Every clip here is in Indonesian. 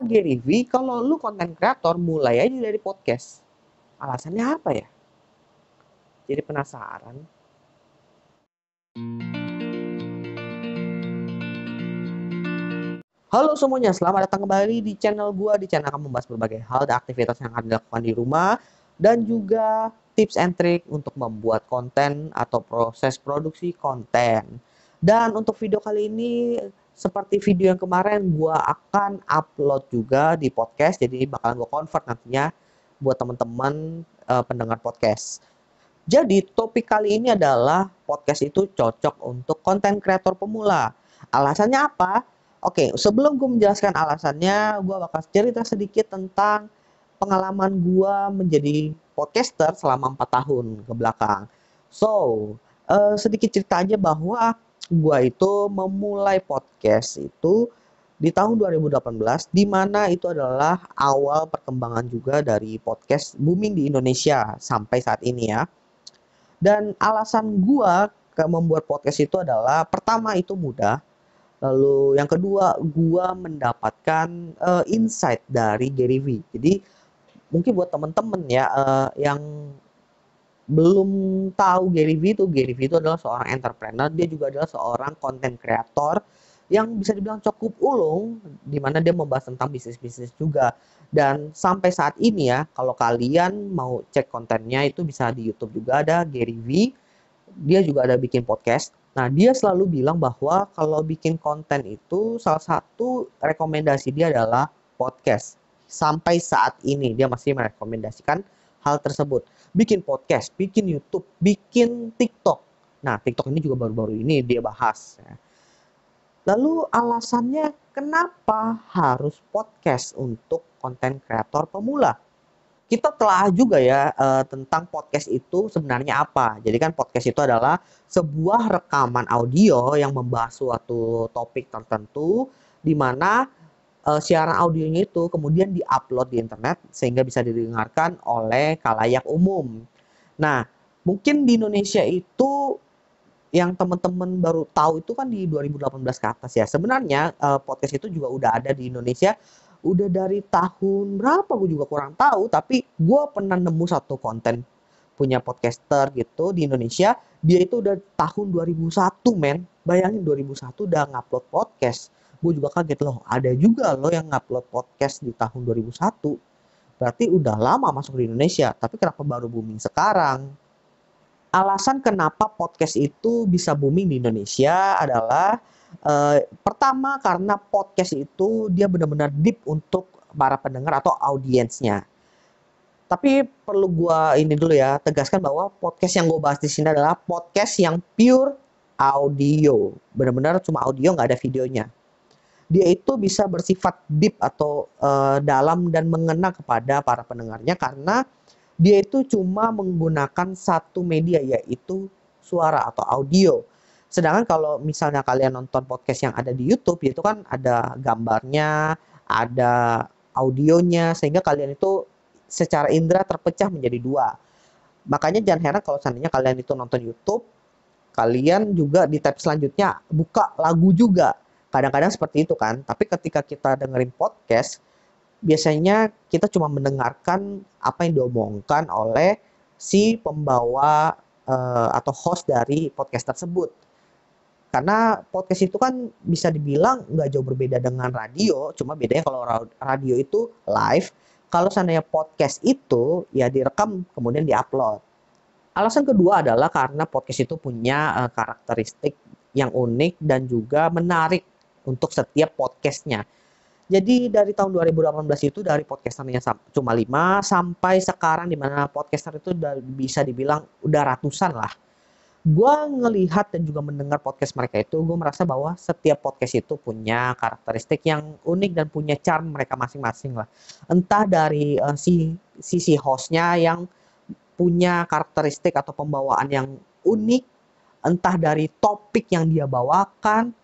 Gary V kalau lu konten kreator mulai aja dari podcast? Alasannya apa ya? Jadi penasaran. Halo semuanya, selamat datang kembali di channel gua. Di channel akan membahas berbagai hal dan aktivitas yang akan dilakukan di rumah dan juga tips and trick untuk membuat konten atau proses produksi konten. Dan untuk video kali ini seperti video yang kemarin gua akan upload juga di podcast jadi bakalan gua convert nantinya buat teman-teman uh, pendengar podcast. Jadi topik kali ini adalah podcast itu cocok untuk konten kreator pemula. Alasannya apa? Oke, sebelum gue menjelaskan alasannya, gue bakal cerita sedikit tentang pengalaman gue menjadi podcaster selama 4 tahun ke belakang. So, uh, sedikit cerita aja bahwa gue itu memulai podcast itu di tahun 2018, di mana itu adalah awal perkembangan juga dari podcast booming di Indonesia sampai saat ini ya. Dan alasan gue ke membuat podcast itu adalah pertama itu mudah, Lalu yang kedua, gua mendapatkan uh, insight dari Gary V. Jadi mungkin buat temen-temen ya uh, yang belum tahu Gary V itu Gary V itu adalah seorang entrepreneur, dia juga adalah seorang content creator yang bisa dibilang cukup ulung di mana dia membahas tentang bisnis-bisnis juga. Dan sampai saat ini ya, kalau kalian mau cek kontennya itu bisa di YouTube juga ada Gary V. Dia juga ada bikin podcast Nah, dia selalu bilang bahwa kalau bikin konten itu salah satu rekomendasi dia adalah podcast. Sampai saat ini dia masih merekomendasikan hal tersebut. Bikin podcast, bikin YouTube, bikin TikTok. Nah, TikTok ini juga baru-baru ini dia bahas. Ya. Lalu alasannya kenapa harus podcast untuk konten kreator pemula? kita telah juga ya uh, tentang podcast itu sebenarnya apa. Jadi kan podcast itu adalah sebuah rekaman audio yang membahas suatu topik tertentu di mana uh, siaran audionya itu kemudian diupload di internet sehingga bisa didengarkan oleh kalayak umum. Nah, mungkin di Indonesia itu yang teman-teman baru tahu itu kan di 2018 ke atas ya. Sebenarnya uh, podcast itu juga udah ada di Indonesia udah dari tahun berapa gue juga kurang tahu tapi gue pernah nemu satu konten punya podcaster gitu di Indonesia dia itu udah tahun 2001 men bayangin 2001 udah ngupload podcast gue juga kaget loh ada juga loh yang ngupload podcast di tahun 2001 berarti udah lama masuk di Indonesia tapi kenapa baru booming sekarang alasan kenapa podcast itu bisa booming di Indonesia adalah Uh, pertama karena podcast itu dia benar-benar deep untuk para pendengar atau audiensnya. Tapi perlu gua ini dulu ya tegaskan bahwa podcast yang gue bahas di sini adalah podcast yang pure audio, benar-benar cuma audio nggak ada videonya. Dia itu bisa bersifat deep atau uh, dalam dan mengena kepada para pendengarnya karena dia itu cuma menggunakan satu media yaitu suara atau audio Sedangkan kalau misalnya kalian nonton podcast yang ada di YouTube, itu kan ada gambarnya, ada audionya, sehingga kalian itu secara indera terpecah menjadi dua. Makanya jangan heran kalau seandainya kalian itu nonton YouTube, kalian juga di tab selanjutnya buka lagu juga. Kadang-kadang seperti itu kan. Tapi ketika kita dengerin podcast, biasanya kita cuma mendengarkan apa yang diomongkan oleh si pembawa uh, atau host dari podcast tersebut. Karena podcast itu kan bisa dibilang nggak jauh berbeda dengan radio cuma bedanya kalau radio itu live. Kalau seandainya podcast itu ya direkam kemudian diupload. Alasan kedua adalah karena podcast itu punya uh, karakteristik yang unik dan juga menarik untuk setiap podcastnya. Jadi dari tahun 2018 itu dari podcasternya cuma 5 sampai sekarang di mana podcaster itu udah bisa dibilang udah ratusan lah. Gue ngelihat dan juga mendengar podcast mereka itu gue merasa bahwa setiap podcast itu punya karakteristik yang unik dan punya charm mereka masing-masing lah. Entah dari uh, si sisi hostnya yang punya karakteristik atau pembawaan yang unik entah dari topik yang dia bawakan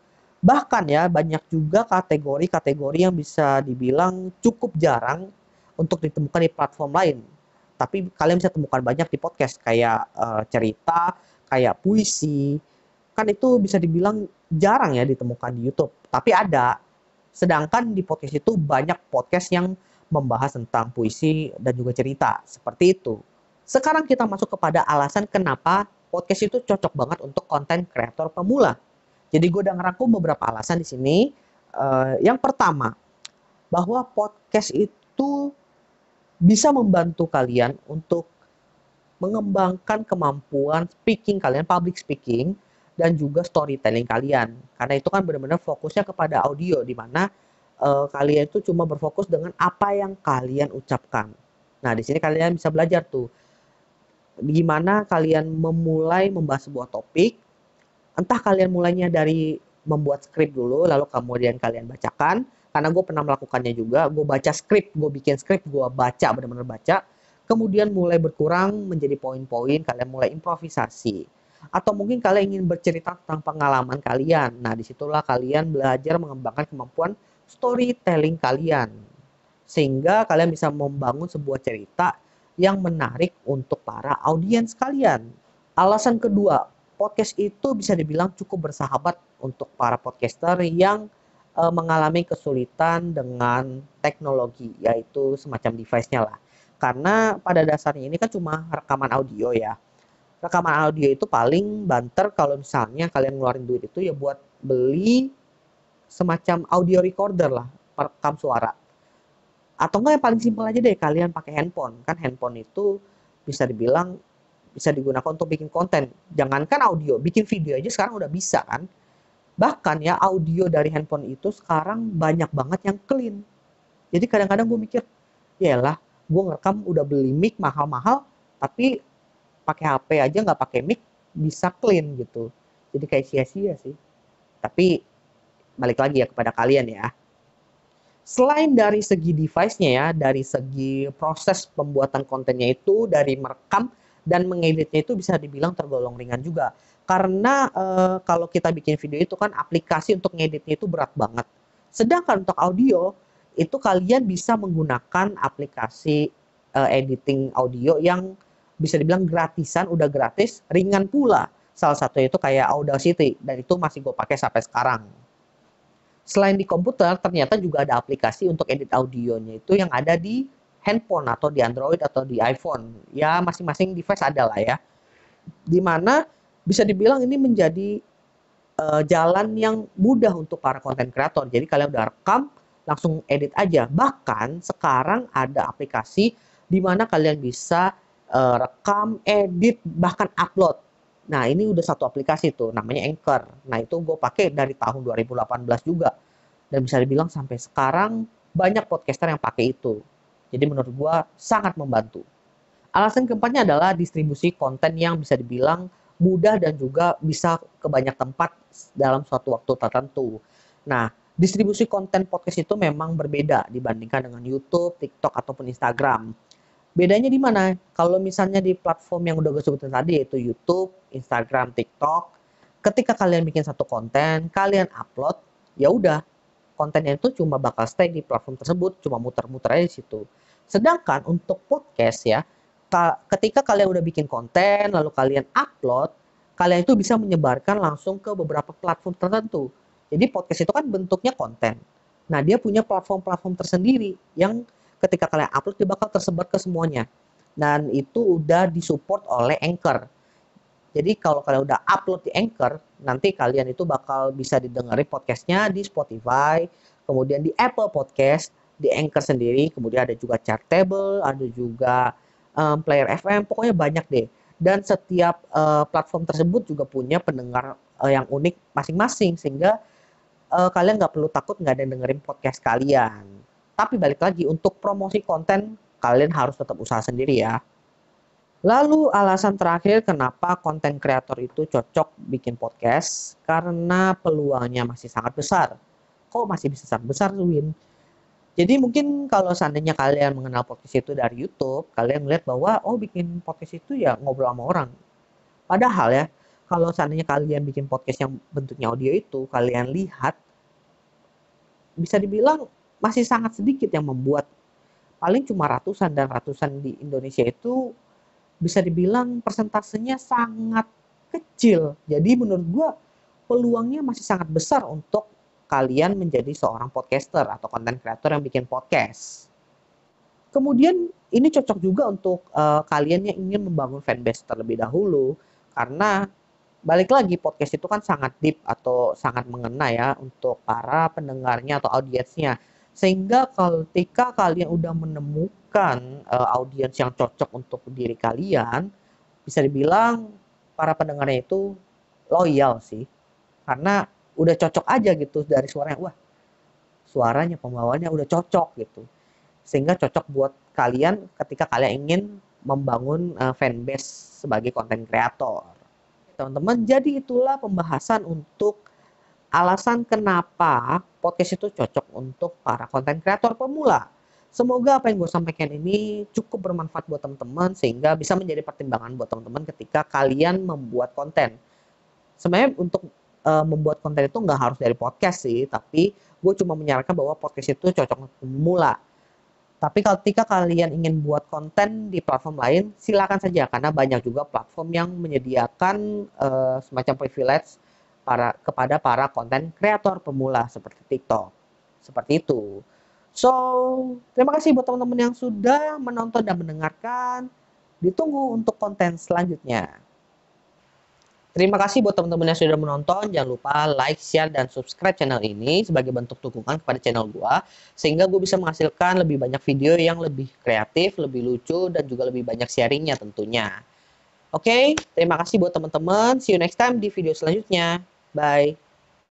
bahkan ya banyak juga kategori-kategori yang bisa dibilang cukup jarang untuk ditemukan di platform lain tapi kalian bisa temukan banyak di podcast kayak uh, cerita kayak puisi kan itu bisa dibilang jarang ya ditemukan di YouTube tapi ada Sedangkan di podcast itu banyak podcast yang membahas tentang puisi dan juga cerita. Seperti itu. Sekarang kita masuk kepada alasan kenapa podcast itu cocok banget untuk konten kreator pemula. Jadi gue udah ngerangkum beberapa alasan di sini. Uh, yang pertama, bahwa podcast itu bisa membantu kalian untuk mengembangkan kemampuan speaking kalian, public speaking, dan juga storytelling kalian. Karena itu kan benar-benar fokusnya kepada audio di mana uh, kalian itu cuma berfokus dengan apa yang kalian ucapkan. Nah, di sini kalian bisa belajar tuh gimana kalian memulai membahas sebuah topik. Entah kalian mulainya dari membuat skrip dulu, lalu kemudian kalian bacakan. Karena gue pernah melakukannya juga, gue baca skrip, gue bikin skrip, gue baca, benar-benar baca. Kemudian mulai berkurang menjadi poin-poin, kalian mulai improvisasi atau mungkin kalian ingin bercerita tentang pengalaman kalian. Nah, di situlah kalian belajar mengembangkan kemampuan storytelling kalian. Sehingga kalian bisa membangun sebuah cerita yang menarik untuk para audiens kalian. Alasan kedua, podcast itu bisa dibilang cukup bersahabat untuk para podcaster yang e, mengalami kesulitan dengan teknologi, yaitu semacam device-nya lah. Karena pada dasarnya ini kan cuma rekaman audio ya rekaman audio itu paling banter kalau misalnya kalian ngeluarin duit itu ya buat beli semacam audio recorder lah, perekam suara. Atau enggak yang paling simpel aja deh kalian pakai handphone. Kan handphone itu bisa dibilang bisa digunakan untuk bikin konten. Jangankan audio, bikin video aja sekarang udah bisa kan. Bahkan ya audio dari handphone itu sekarang banyak banget yang clean. Jadi kadang-kadang gue mikir, ya lah, gue ngerekam udah beli mic mahal-mahal, tapi pakai HP aja nggak pakai mic bisa clean gitu jadi kayak sia-sia sih tapi balik lagi ya kepada kalian ya selain dari segi device-nya ya dari segi proses pembuatan kontennya itu dari merekam dan mengeditnya itu bisa dibilang tergolong ringan juga karena e, kalau kita bikin video itu kan aplikasi untuk ngeditnya itu berat banget sedangkan untuk audio itu kalian bisa menggunakan aplikasi e, editing audio yang bisa dibilang gratisan, udah gratis, ringan pula. Salah satu itu kayak Audacity, dan itu masih gue pakai sampai sekarang. Selain di komputer, ternyata juga ada aplikasi untuk edit audionya itu yang ada di handphone atau di Android atau di iPhone. Ya masing-masing device ada lah ya. Di mana bisa dibilang ini menjadi uh, jalan yang mudah untuk para konten kreator. Jadi kalian udah rekam, langsung edit aja. Bahkan sekarang ada aplikasi di mana kalian bisa uh, rekam, edit, bahkan upload. Nah, ini udah satu aplikasi tuh, namanya Anchor. Nah, itu gue pakai dari tahun 2018 juga. Dan bisa dibilang sampai sekarang banyak podcaster yang pakai itu. Jadi menurut gue sangat membantu. Alasan keempatnya adalah distribusi konten yang bisa dibilang mudah dan juga bisa ke banyak tempat dalam suatu waktu tertentu. Nah, distribusi konten podcast itu memang berbeda dibandingkan dengan YouTube, TikTok, ataupun Instagram. Bedanya di mana? Kalau misalnya di platform yang udah gue sebutin tadi yaitu YouTube, Instagram, TikTok, ketika kalian bikin satu konten, kalian upload, ya udah kontennya itu cuma bakal stay di platform tersebut, cuma muter-muter aja di situ. Sedangkan untuk podcast ya, ketika kalian udah bikin konten lalu kalian upload, kalian itu bisa menyebarkan langsung ke beberapa platform tertentu. Jadi podcast itu kan bentuknya konten. Nah, dia punya platform-platform tersendiri yang ketika kalian upload dia bakal tersebar ke semuanya dan itu udah disupport oleh Anchor. Jadi kalau kalian udah upload di Anchor, nanti kalian itu bakal bisa didengarin podcastnya di Spotify, kemudian di Apple Podcast, di Anchor sendiri, kemudian ada juga Chartable, ada juga um, Player FM, pokoknya banyak deh. Dan setiap uh, platform tersebut juga punya pendengar uh, yang unik masing-masing, sehingga uh, kalian nggak perlu takut nggak ada yang dengerin podcast kalian. Tapi balik lagi untuk promosi konten kalian harus tetap usaha sendiri ya. Lalu alasan terakhir kenapa konten kreator itu cocok bikin podcast karena peluangnya masih sangat besar. Kok masih bisa sangat besar, Win? Jadi mungkin kalau seandainya kalian mengenal podcast itu dari YouTube, kalian melihat bahwa oh bikin podcast itu ya ngobrol sama orang. Padahal ya, kalau seandainya kalian bikin podcast yang bentuknya audio itu, kalian lihat bisa dibilang masih sangat sedikit yang membuat paling cuma ratusan dan ratusan di Indonesia itu bisa dibilang persentasenya sangat kecil. Jadi menurut gue peluangnya masih sangat besar untuk kalian menjadi seorang podcaster atau content creator yang bikin podcast. Kemudian ini cocok juga untuk uh, kalian yang ingin membangun fanbase terlebih dahulu karena balik lagi podcast itu kan sangat deep atau sangat mengena ya untuk para pendengarnya atau audiensnya sehingga ketika kalian udah menemukan uh, audiens yang cocok untuk diri kalian bisa dibilang para pendengarnya itu loyal sih. Karena udah cocok aja gitu dari suaranya. Wah suaranya pembawanya udah cocok gitu. Sehingga cocok buat kalian ketika kalian ingin membangun uh, fanbase sebagai konten kreator. Teman-teman jadi itulah pembahasan untuk alasan kenapa podcast itu cocok untuk para konten kreator pemula Semoga apa yang gue sampaikan ini cukup bermanfaat buat teman-teman sehingga bisa menjadi pertimbangan buat teman-teman ketika kalian membuat konten. Sebenarnya untuk uh, membuat konten itu nggak harus dari podcast sih, tapi gue cuma menyarankan bahwa podcast itu cocok untuk pemula. Tapi ketika kalian ingin buat konten di platform lain, silakan saja karena banyak juga platform yang menyediakan uh, semacam privilege para kepada para konten kreator pemula seperti TikTok. Seperti itu. So, terima kasih buat teman-teman yang sudah menonton dan mendengarkan. Ditunggu untuk konten selanjutnya. Terima kasih buat teman-teman yang sudah menonton. Jangan lupa like, share, dan subscribe channel ini sebagai bentuk dukungan kepada channel gua sehingga gue bisa menghasilkan lebih banyak video yang lebih kreatif, lebih lucu, dan juga lebih banyak sharingnya tentunya. Oke, okay, terima kasih buat teman-teman. See you next time di video selanjutnya. Bye.